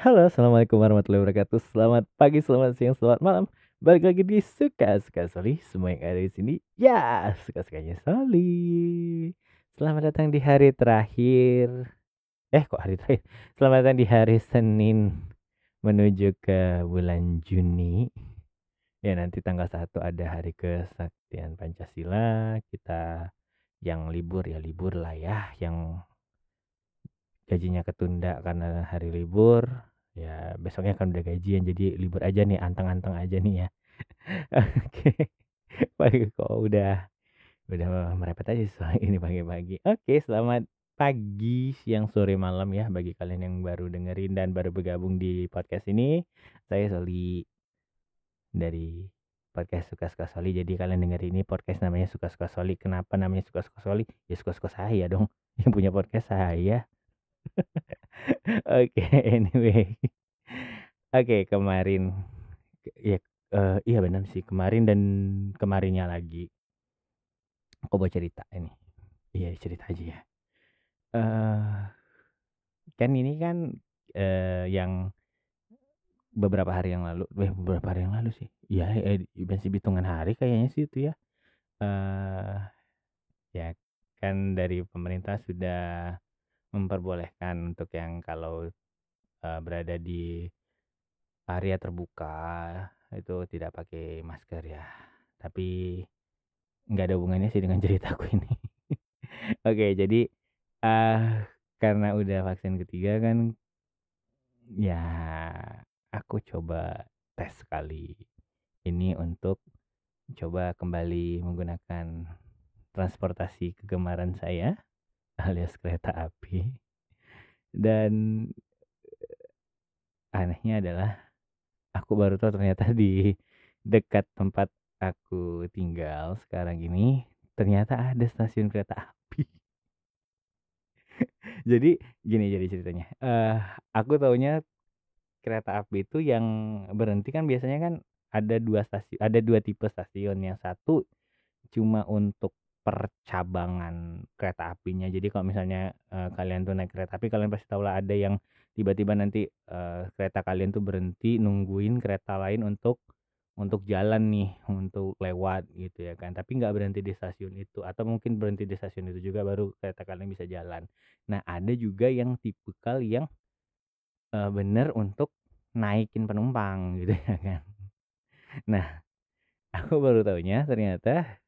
Halo, assalamualaikum warahmatullahi wabarakatuh. Selamat pagi, selamat siang, selamat malam. Balik lagi di suka-suka Soli. Semua yang ada di sini, ya suka-sukanya Soli. Selamat datang di hari terakhir. Eh, kok hari terakhir? Selamat datang di hari Senin menuju ke bulan Juni. Ya, nanti tanggal 1 ada hari kesaktian Pancasila. Kita yang libur ya libur lah ya, yang gajinya ketunda karena hari libur ya besoknya kan udah gajian jadi libur aja nih anteng-anteng aja nih ya. Oke. Pagi kok udah udah merepet aja soal ini pagi-pagi. Oke selamat pagi siang sore malam ya bagi kalian yang baru dengerin dan baru bergabung di podcast ini. Saya Soli dari podcast suka-suka Soli. Jadi kalian denger ini podcast namanya suka-suka Soli. Kenapa namanya suka-suka Soli? Ya suka-suka saya dong. Yang punya podcast saya Oke, anyway. Oke, kemarin ya uh, iya benar sih, kemarin dan kemarinnya lagi. Aku mau cerita ini. Iya, cerita aja ya. Uh, kan ini kan uh, yang beberapa hari yang lalu, eh, beberapa hari yang lalu sih. Iya, eh, masih hitungan hari kayaknya sih itu ya. Uh, ya kan dari pemerintah sudah memperbolehkan untuk yang kalau uh, berada di area terbuka itu tidak pakai masker ya. Tapi nggak ada hubungannya sih dengan ceritaku ini. Oke, jadi uh, karena udah vaksin ketiga kan ya aku coba tes sekali ini untuk coba kembali menggunakan transportasi kegemaran saya alias kereta api. Dan anehnya adalah aku baru tahu ternyata di dekat tempat aku tinggal sekarang ini ternyata ada stasiun kereta api. Jadi gini jadi ceritanya. Uh, aku taunya kereta api itu yang berhenti kan biasanya kan ada dua stasiun ada dua tipe stasiun. Yang satu cuma untuk percabangan kereta apinya. Jadi kalau misalnya uh, kalian tuh naik kereta api, kalian pasti tahu lah ada yang tiba-tiba nanti uh, kereta kalian tuh berhenti nungguin kereta lain untuk untuk jalan nih, untuk lewat gitu ya kan. Tapi nggak berhenti di stasiun itu atau mungkin berhenti di stasiun itu juga baru kereta kalian bisa jalan. Nah, ada juga yang tipikal yang uh, bener untuk naikin penumpang gitu ya kan. Nah, aku baru tahunya ternyata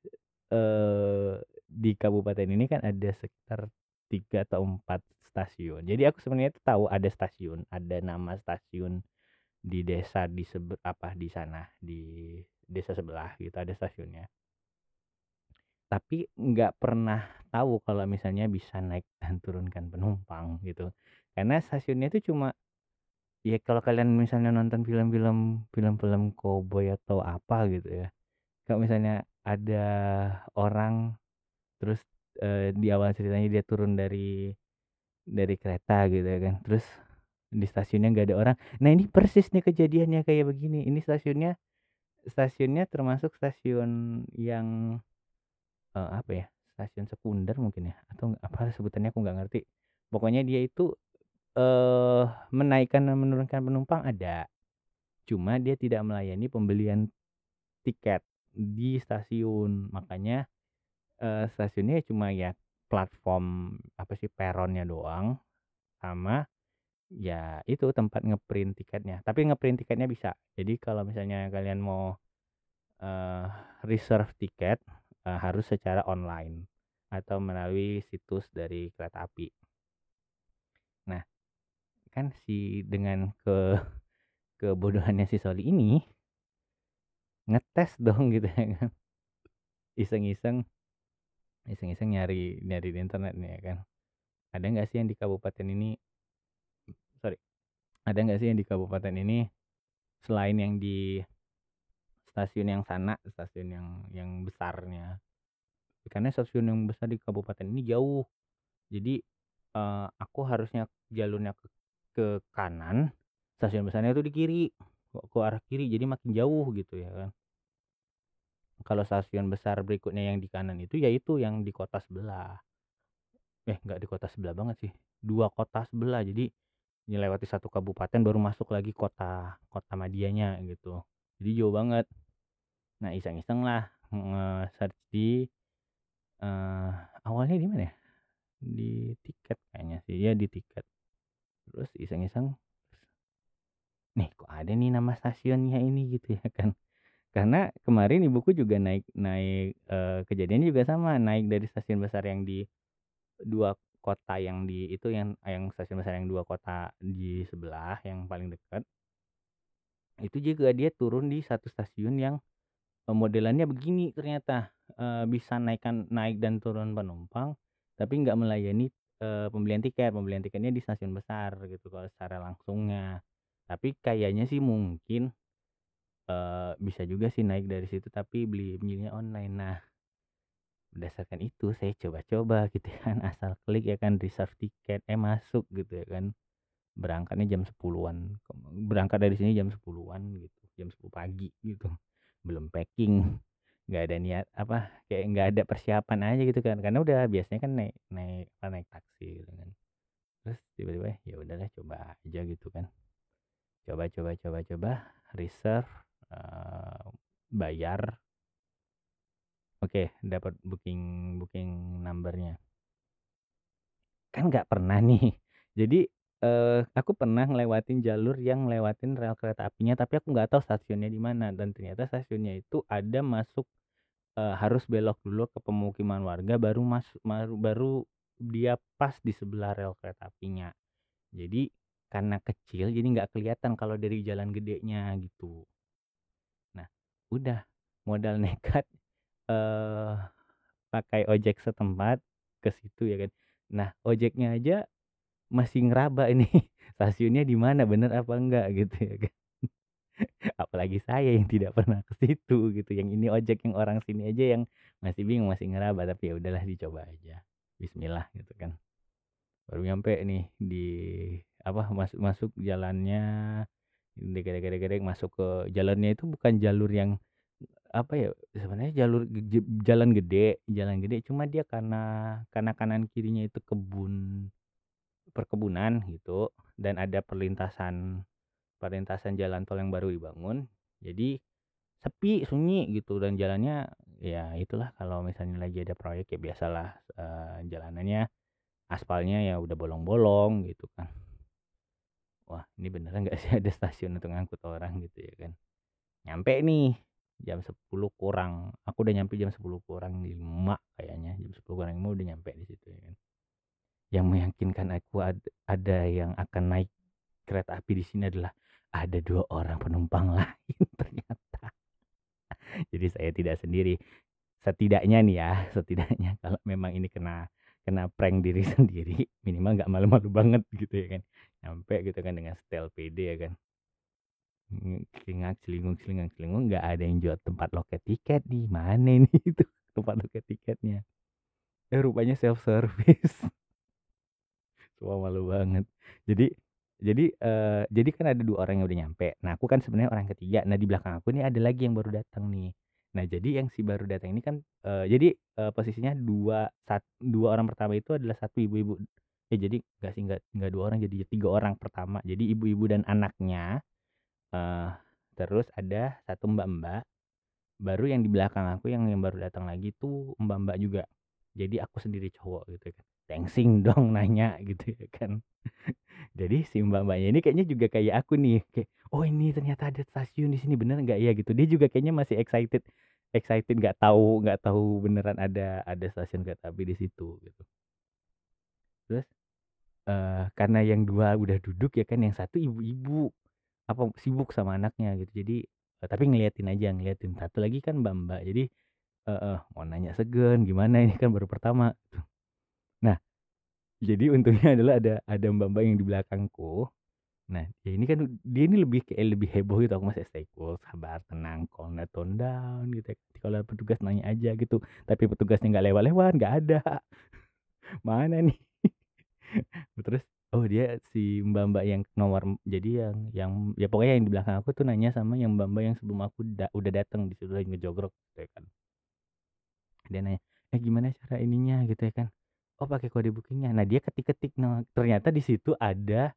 di kabupaten ini kan ada sekitar tiga atau empat stasiun. Jadi aku sebenarnya tahu ada stasiun, ada nama stasiun di desa di sebe apa di sana di desa sebelah gitu ada stasiunnya. Tapi nggak pernah tahu kalau misalnya bisa naik dan turunkan penumpang gitu. Karena stasiunnya itu cuma ya kalau kalian misalnya nonton film-film film-film cowboy atau apa gitu ya. Kalau misalnya ada orang terus uh, di awal ceritanya dia turun dari dari kereta gitu ya kan terus di stasiunnya nggak ada orang. Nah ini persis nih kejadiannya kayak begini. Ini stasiunnya stasiunnya termasuk stasiun yang uh, apa ya stasiun sekunder mungkin ya atau apa sebutannya aku nggak ngerti. Pokoknya dia itu uh, menaikkan dan menurunkan penumpang ada. Cuma dia tidak melayani pembelian tiket di stasiun. Makanya uh, stasiunnya cuma ya platform apa sih peronnya doang sama ya itu tempat ngeprint tiketnya. Tapi ngeprint tiketnya bisa. Jadi kalau misalnya kalian mau uh, reserve tiket uh, harus secara online atau melalui situs dari kereta api. Nah kan si dengan ke kebodohannya si Soli ini ngetes dong gitu ya kan. Iseng-iseng iseng-iseng nyari nyari di internet nih ya kan. Ada nggak sih yang di kabupaten ini sorry ada nggak sih yang di kabupaten ini selain yang di stasiun yang sana stasiun yang yang besarnya? Karena stasiun yang besar di kabupaten ini jauh. Jadi uh, aku harusnya jalurnya ke, ke kanan stasiun besarnya itu di kiri ke arah kiri jadi makin jauh gitu ya kan kalau stasiun besar berikutnya yang di kanan itu yaitu yang di kota sebelah eh nggak di kota sebelah banget sih dua kota sebelah jadi Nyelewati satu kabupaten baru masuk lagi kota kota madianya gitu. Jadi jauh banget. Nah, iseng-iseng lah nge-search di uh, awalnya di mana ya? Di tiket kayaknya sih. Ya di tiket. Terus iseng-iseng nih kok ada nih nama stasiunnya ini gitu ya kan. Karena kemarin ibuku juga naik naik uh, kejadiannya juga sama, naik dari stasiun besar yang di dua kota yang di itu yang yang stasiun besar yang dua kota di sebelah yang paling dekat. Itu juga dia turun di satu stasiun yang modelannya begini ternyata uh, bisa naikkan naik dan turun penumpang tapi nggak melayani uh, pembelian tiket pembelian tiketnya di stasiun besar gitu kalau secara langsungnya tapi kayaknya sih mungkin uh, bisa juga sih naik dari situ tapi beli belinya online. Nah berdasarkan itu saya coba-coba gitu kan asal klik ya kan reserve tiket eh masuk gitu ya kan. Berangkatnya jam 10-an berangkat dari sini jam 10-an gitu jam 10 pagi gitu. Belum packing nggak ada niat apa kayak nggak ada persiapan aja gitu kan. Karena udah biasanya kan naik naik naik taksi gitu kan. Terus tiba-tiba ya udahlah coba aja gitu kan coba coba coba coba. Reserve uh, bayar. Oke dapat booking booking numbernya. Kan nggak pernah nih. Jadi uh, aku pernah ngelewatin jalur yang ngelewatin rel kereta apinya tapi aku nggak tahu stasiunnya di mana. Dan ternyata stasiunnya itu ada masuk uh, harus belok dulu ke pemukiman warga baru masuk baru, baru dia pas di sebelah rel kereta apinya. Jadi karena kecil jadi nggak kelihatan kalau dari jalan gedenya gitu. Nah udah modal nekat uh, pakai ojek setempat ke situ ya kan. Nah ojeknya aja masih ngeraba ini stasiunnya di mana bener apa enggak gitu ya kan. Apalagi saya yang tidak pernah ke situ gitu. Yang ini ojek yang orang sini aja yang masih bingung masih ngeraba tapi ya udahlah dicoba aja. Bismillah gitu kan. Baru nyampe nih di apa masuk masuk jalannya gede-gede masuk ke jalannya itu bukan jalur yang apa ya sebenarnya jalur jalan gede jalan gede cuma dia karena karena kanan kirinya itu kebun perkebunan gitu dan ada perlintasan perlintasan jalan tol yang baru dibangun jadi sepi sunyi gitu dan jalannya ya itulah kalau misalnya lagi ada proyek ya biasalah uh, jalanannya aspalnya ya udah bolong-bolong gitu kan wah ini beneran nggak sih ada stasiun untuk ngangkut orang gitu ya kan nyampe nih jam 10 kurang aku udah nyampe jam 10 kurang 5 kayaknya jam 10 kurang 5 udah nyampe di situ ya kan yang meyakinkan aku ada, ada yang akan naik kereta api di sini adalah ada dua orang penumpang lain ternyata. Jadi saya tidak sendiri. Setidaknya nih ya, setidaknya kalau memang ini kena kena prank diri sendiri, minimal nggak malu-malu banget gitu ya kan. Nyampe gitu kan dengan style PD ya kan. Celingak, celingung, celingak, celingung, nggak ada yang jual tempat loket tiket di mana ini itu tempat loket tiketnya. Eh rupanya self service. Wah malu banget. Jadi jadi uh, jadi kan ada dua orang yang udah nyampe. Nah aku kan sebenarnya orang ketiga. Nah di belakang aku nih ada lagi yang baru datang nih. Nah jadi yang si baru datang ini kan uh, jadi uh, posisinya dua sat, dua orang pertama itu adalah satu ibu-ibu. Ya jadi nggak sih nggak nggak dua orang jadi tiga orang pertama. Jadi ibu-ibu dan anaknya. Uh, terus ada satu mbak-mbak. Baru yang di belakang aku yang yang baru datang lagi tuh mbak-mbak juga. Jadi aku sendiri cowok gitu kan tengsing dong nanya gitu ya kan jadi si mbak-mbaknya ini kayaknya juga kayak aku nih kayak oh ini ternyata ada stasiun di sini bener nggak ya gitu dia juga kayaknya masih excited excited nggak tahu nggak tahu beneran ada ada stasiun kereta api di situ gitu terus uh, karena yang dua udah duduk ya kan yang satu ibu-ibu apa sibuk sama anaknya gitu jadi uh, tapi ngeliatin aja ngeliatin satu lagi kan mbak mbak jadi uh, uh, mau nanya segen gimana ini kan baru pertama Nah, jadi untungnya adalah ada ada mbak-mbak yang di belakangku. Nah, ya ini kan dia ini lebih kayak lebih heboh gitu. Aku masih stay cool, sabar, tenang, calm tone down gitu. Kalau petugas nanya aja gitu, tapi petugasnya nggak lewat-lewat, nggak ada. Mana nih? Terus oh dia si mbak-mbak yang nomor jadi yang yang ya pokoknya yang di belakang aku tuh nanya sama yang mbak-mbak yang sebelum aku da, udah datang di situ lagi ngejogrok gitu ya kan. Dia nanya, "Eh gimana cara ininya?" gitu ya kan oh pakai kode bookingnya nah dia ketik-ketik nah ternyata di situ ada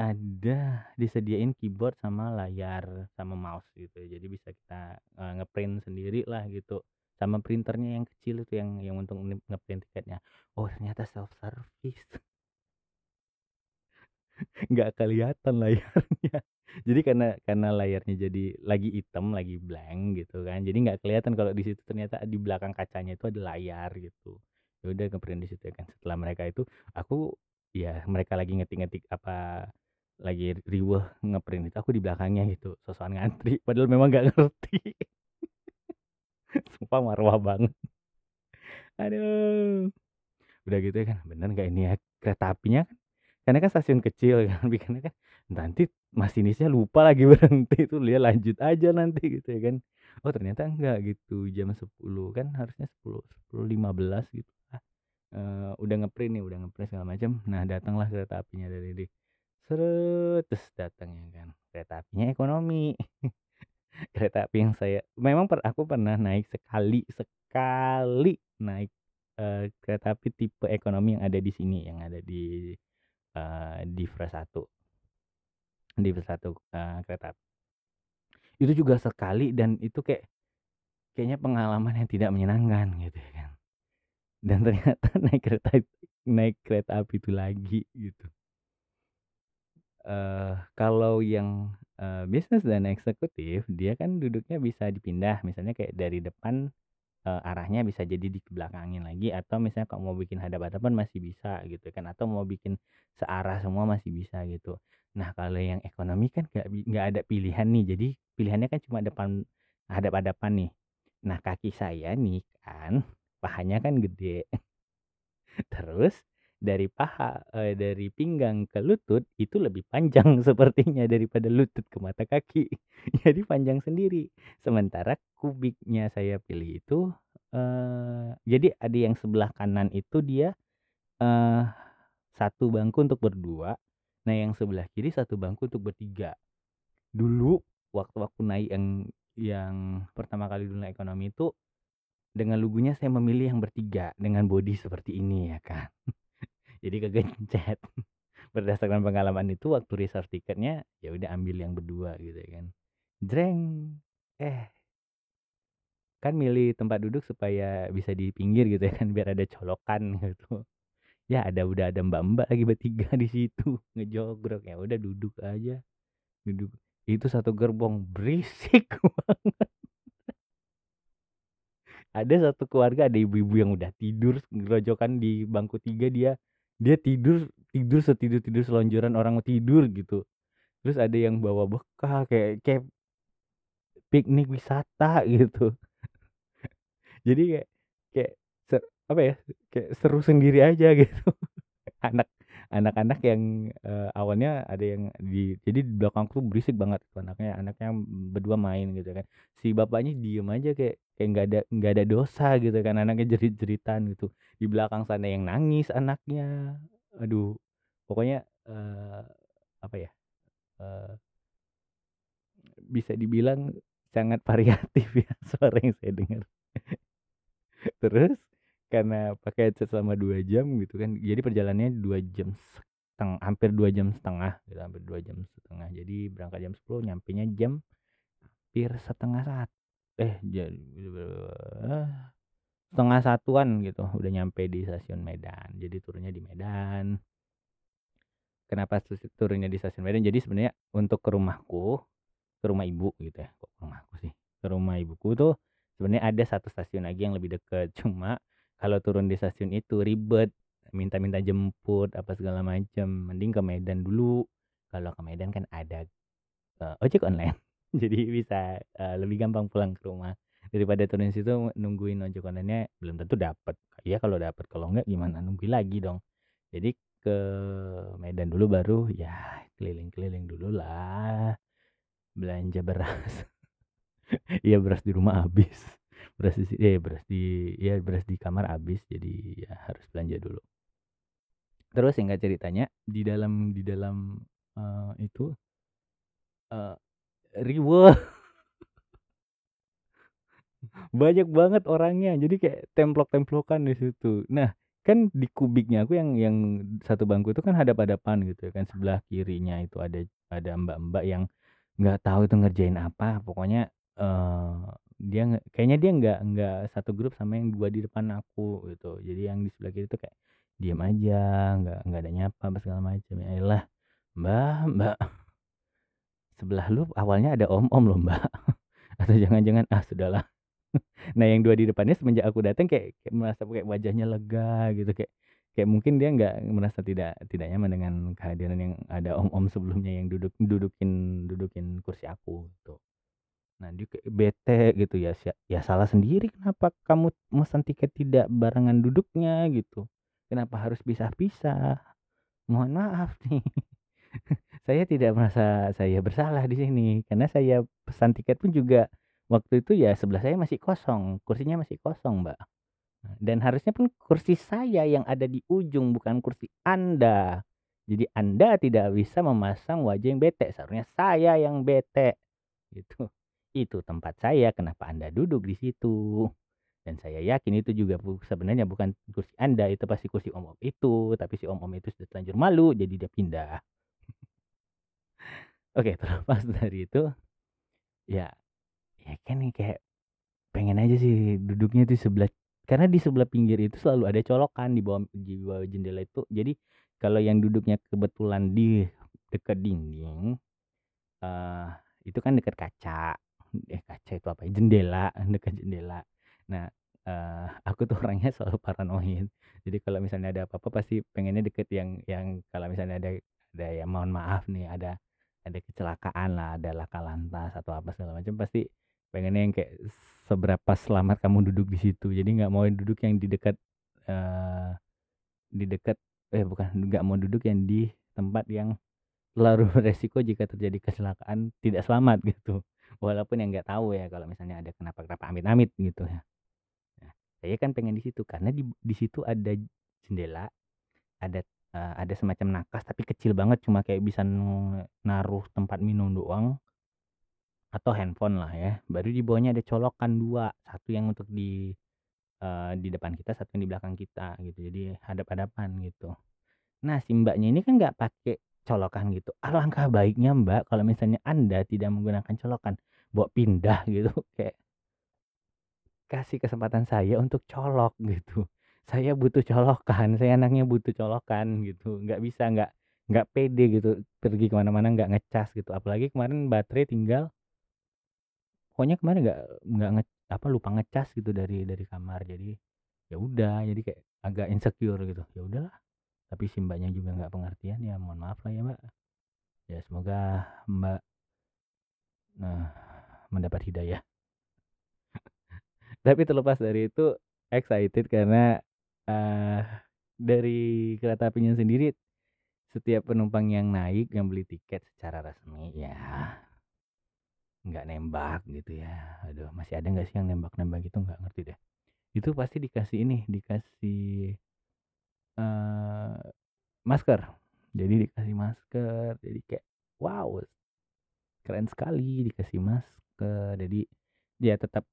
Ada, disediain keyboard sama layar, sama mouse gitu. Jadi bisa kita, eee, nge-print sendirilah gitu. Sama printernya yang kecil itu yang yang untuk nge nge-print tiketnya. Oh ternyata self service. Nggak kelihatan layarnya. Jadi karena karena layarnya jadi lagi hitam, lagi blank gitu kan, jadi nggak kelihatan kalau di situ ternyata di belakang kacanya itu ada layar gitu. Ya udah nge-print di situ ya kan. Setelah mereka itu, aku ya mereka lagi ngetik-ngetik apa, lagi riweuh nge-print itu, aku di belakangnya gitu, sok-sokan ngantri, padahal memang nggak ngerti. Sumpah marwah banget. Aduh. Udah gitu ya kan, bener nggak ini ya kereta apinya kan karena kan stasiun kecil kan, pikirnya kan nanti masinisnya lupa lagi berhenti tuh, dia lanjut aja nanti gitu ya kan. Oh ternyata enggak gitu, jam 10 kan harusnya 10, 10.15 gitu lah, eee, udah nge-print nih, udah nge-print segala macam. Nah datanglah kereta apinya dari di sret, terus datang ya kan, kereta apinya ekonomi. Kereta api yang saya memang per aku pernah naik sekali sekali naik, eee, kereta api tipe ekonomi yang ada di sini, yang ada di, eee, Divra 1. Divra 1, eee, kereta. Itu juga sekali dan itu kayak kayaknya pengalaman yang tidak menyenangkan gitu ya kan. Dan ternyata naik kereta naik kereta api itu lagi gitu. Eee, kalau yang, eee, bisnis dan eksekutif, dia kan duduknya bisa dipindah, misalnya kayak dari depan, eee, arahnya bisa jadi dibelakangin lagi atau misalnya kalau mau bikin hadap-hadapan masih bisa gitu kan, atau mau bikin searah semua masih bisa gitu. Nah kalau yang ekonomi kan nggak nggak ada pilihan nih, jadi pilihannya kan cuma depan hadap-hadapan nih. Nah kaki saya nih kan, pahanya kan gede. Terus dari paha, eee, dari pinggang ke lutut itu lebih panjang sepertinya daripada lutut ke mata kaki. Jadi panjang sendiri. Sementara kubiknya saya pilih itu, eee, jadi ada yang sebelah kanan itu dia, eee, satu bangku untuk berdua, nah yang sebelah kiri satu bangku untuk bertiga. Dulu waktu aku naik yang yang pertama kali dulu ekonomi itu, dengan lugunya saya memilih yang bertiga, dengan body seperti ini ya kan. Jadi kegencet. Berdasarkan pengalaman itu waktu reserve tiketnya, ya udah ambil yang berdua gitu ya kan. Jreng, eh kan milih tempat duduk supaya bisa di pinggir gitu ya kan, biar ada colokan gitu. Ya ada udah ada mbak-mbak lagi bertiga di situ, ngejogrok, ya udah duduk aja. Duduk. Itu satu gerbong berisik banget. Ada satu keluarga, ada ibu-ibu yang udah tidur gerojokan di bangku 3 dia dia tidur tidur setidur-tidur selonjoran orang tidur gitu. Terus ada yang bawa bekal kayak kayak piknik wisata gitu. Jadi kayak kayak se apa ya, kayak seru sendiri aja gitu. Anak anak-anak yang, eee, awalnya ada yang di jadi di belakangku berisik banget tuh anaknya anaknya berdua main gitu kan. Si bapaknya diem aja kayak kayak nggak ada nggak ada dosa gitu kan, anaknya jerit-jeritan gitu. Di belakang sana yang nangis anaknya. Aduh, pokoknya, eee, apa ya, eee bisa dibilang sangat variatif ya suara yang saya dengar. Terus karena pakai headset selama 2 jam gitu kan, jadi perjalanannya 2 jam seteng hampir 2 jam setengah gitu, hampir 2 jam setengah. Jadi berangkat jam 10 nyampenya jam hampir setengah sat eh ja setengah satuan gitu udah nyampe di stasiun Medan. Jadi turunnya di Medan. Kenapa turunnya di stasiun Medan, jadi sebenarnya untuk ke rumahku, ke rumah ibu gitu ya, kok rumahku sih, ke rumah ibuku tuh sebenarnya ada satu stasiun lagi yang lebih dekat, cuma kalau turun di stasiun itu ribet, minta-minta jemput apa segala macam, mending ke Medan dulu. Kalau ke Medan kan ada, eee, ojek online. Jadi bisa, eee, lebih gampang pulang ke rumah. Daripada turun situ nungguin ojek online-nya belum tentu dapet. Ya kalau dapet, kalau enggak gimana, nungguin lagi dong. Jadi ke Medan dulu baru ya keliling-keliling dululah, belanja beras. Iya beras di rumah habis, beras di eh beras di ya beras di kamar habis, jadi ya harus belanja dulu. Terus singkat ceritanya, di dalam di dalam, eee, itu eee, riweuh. Banyak banget orangnya, jadi kayak templok-templokan di situ. Nah, kan di kubiknya aku yang yang satu bangku itu kan hadap-hadapan gitu ya kan sebelah kirinya itu ada ada mbak-mbak yang nggak tahu itu ngerjain apa pokoknya eh dia kayaknya dia nggak nggak satu grup sama yang dua di depan aku gitu. Jadi yang di sebelah kiri itu kayak diam aja nggak nggak ada nyapa apa segala macam ya lah mbak mbak. Sebelah lu awalnya ada om om loh mbak. Atau jangan-jangan ah sudahlah. Nah yang dua di depannya semenjak aku datang kayak, kayak merasa kayak wajahnya lega gitu kayak kayak mungkin dia nggak merasa tidak tidak nyaman dengan kehadiran yang ada om-om sebelumnya yang duduk dudukin dudukin kursi aku gitu. Nah dia kayak bete gitu ya ya salah sendiri kenapa kamu pesan tiket tidak barengan duduknya gitu. Kenapa harus pisah-pisah? Mohon maaf nih. saya tidak merasa saya bersalah di sini karena saya pesan tiket pun juga waktu itu ya sebelah saya masih kosong, kursinya masih kosong, Mbak. Nah, Dan harusnya pun kursi saya yang ada di ujung bukan kursi Anda. Jadi Anda tidak bisa memasang wajah yang bete, seharusnya saya yang bete. Gitu. Itu tempat saya, kenapa Anda duduk di situ? Dan saya yakin itu juga sebenarnya bukan kursi Anda, itu pasti kursi om-om itu, tapi si om-om itu sudah terlanjur malu jadi dia pindah. Oke, terlepas dari itu ya ya kan nih kayak pengen aja sih duduknya di sebelah karena di sebelah pinggir itu selalu ada colokan di bawah di bawah jendela itu jadi kalau yang duduknya kebetulan di dekat dinding eh itu kan dekat kaca eh kaca itu apa ya? Jendela dekat jendela. Nah eh aku tuh orangnya selalu paranoid. Jadi kalau misalnya ada apa-apa pasti pengennya deket yang yang kalau misalnya ada ada ya mohon maaf nih ada ada kecelakaan lah ada laka lantas atau apa segala macam pasti pengennya yang kayak seberapa selamat kamu duduk di situ. Jadi nggak mau duduk yang di dekat eh di dekat eh bukan nggak mau duduk yang di tempat yang terlalu beresiko jika terjadi kecelakaan tidak selamat gitu walaupun yang nggak tahu ya kalau misalnya ada kenapa-kenapa amit-amit gitu ya Nah, saya kan pengen di situ karena di di situ ada jendela ada eh, ada semacam nakas tapi kecil banget cuma kayak bisa naruh tempat minum doang atau handphone lah ya. Baru di bawahnya ada colokan dua, satu yang untuk di eh, di depan kita, satu yang di belakang kita gitu. Jadi hadap-hadapan gitu. Nah, si Mbaknya ini kan nggak pakai colokan gitu. Alangkah baiknya Mbak kalau misalnya Anda tidak menggunakan colokan, bawa pindah gitu. Kayak kasih kesempatan saya untuk colok gitu. Saya butuh colokan, saya anaknya butuh colokan gitu. Nggak bisa nggak nggak pede gitu pergi ke mana-mana nggak ngecas gitu. Apalagi kemarin baterai tinggal pokoknya kemarin nggak nggak nge apa lupa ngecas gitu dari dari kamar jadi ya udah jadi kayak agak insecure gitu ya udahlah tapi si mbaknya juga nggak pengertian ya mohon maaf lah ya mbak. Ya semoga mbak nah mendapat hidayah. Tapi terlepas dari itu excited karena eh dari kereta apinya sendiri setiap penumpang yang naik yang beli tiket secara resmi ya nggak nembak gitu ya. Aduh masih ada nggak sih yang nembak-nembak gitu? Nggak ngerti deh. Itu pasti dikasih ini dikasih eh masker. Jadi dikasih masker jadi kayak wow keren sekali dikasih masker. Jadi dia tetap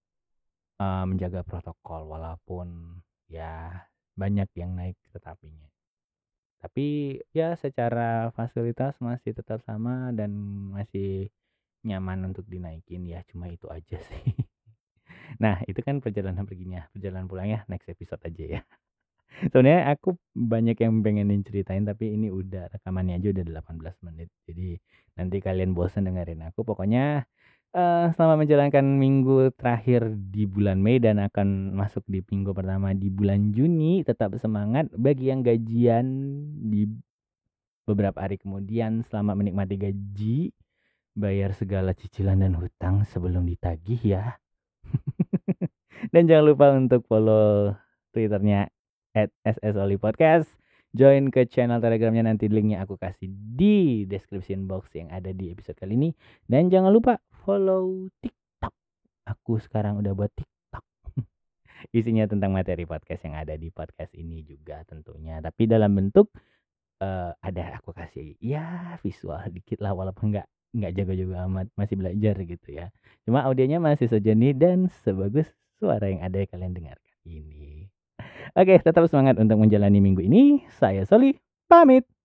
eh, menjaga protokol walaupun ya banyak yang naik kereta apinya tapi ya secara fasilitas masih tetap sama dan masih nyaman untuk dinaikin ya cuma itu aja sih. Nah itu kan perjalanan perginya perjalanan pulangnya next episode aja ya sebenarnya aku banyak yang pengenin ceritain tapi ini udah rekamannya aja udah 18 menit. Jadi nanti kalian bosan dengerin aku. Pokoknya eh selama menjalankan minggu terakhir di bulan Mei dan akan masuk di minggu pertama di bulan Juni tetap semangat bagi yang gajian di beberapa hari kemudian. Selamat menikmati gaji bayar segala cicilan dan hutang sebelum ditagih ya. Dan jangan lupa untuk follow twitternya at ssoli podcast. Join ke channel telegramnya nanti linknya aku kasih di description box yang ada di episode kali ini. Dan jangan lupa follow tiktok. Aku sekarang udah buat tiktok. Isinya tentang materi podcast yang ada di podcast ini juga tentunya. Tapi dalam bentuk eh, ada aku kasih ya visual dikit lah walaupun nggak nggak jago-jago amat masih belajar gitu ya. Cuma audionya masih sejenis dan sebagus suara yang ada yang kalian dengarkan. Ini Oke, tetap semangat untuk menjalani minggu ini. Saya Soli, pamit.